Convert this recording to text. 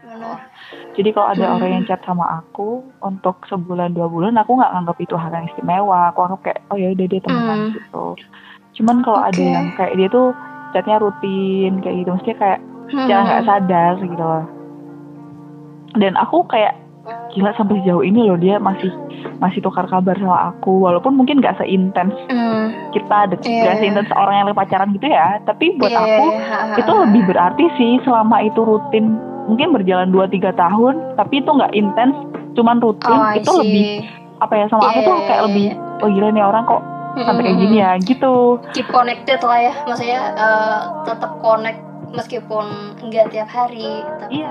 benar Jadi kalau ada Hmm. orang yang chat sama aku untuk sebulan dua bulan, aku nggak anggap itu hal yang istimewa. Aku anggap kayak oh ya udah dia temenan Hmm. gitu. Cuman kalau ada Oke. yang kayak dia tuh chatnya rutin kayak gitu, mesti kayak secara nggak Hmm. sadar gitu loh. Dan aku kayak gila sampai sejauh ini loh dia masih masih tukar kabar sama aku walaupun mungkin nggak seintens Hmm. kita deket Iya. nggak seintens orang yang lagi pacaran gitu ya tapi buat Iya, aku iya, itu lebih berarti sih selama itu rutin mungkin berjalan 2-3 tahun tapi itu nggak intens cuman rutin Oh, itu see. lebih apa ya sama aku Iya, tuh kayak lebih oh gila nih orang kok sampai kayak gini ya gitu. Keep connected lah ya maksudnya eh, tetap connect meskipun enggak tiap hari tapi iya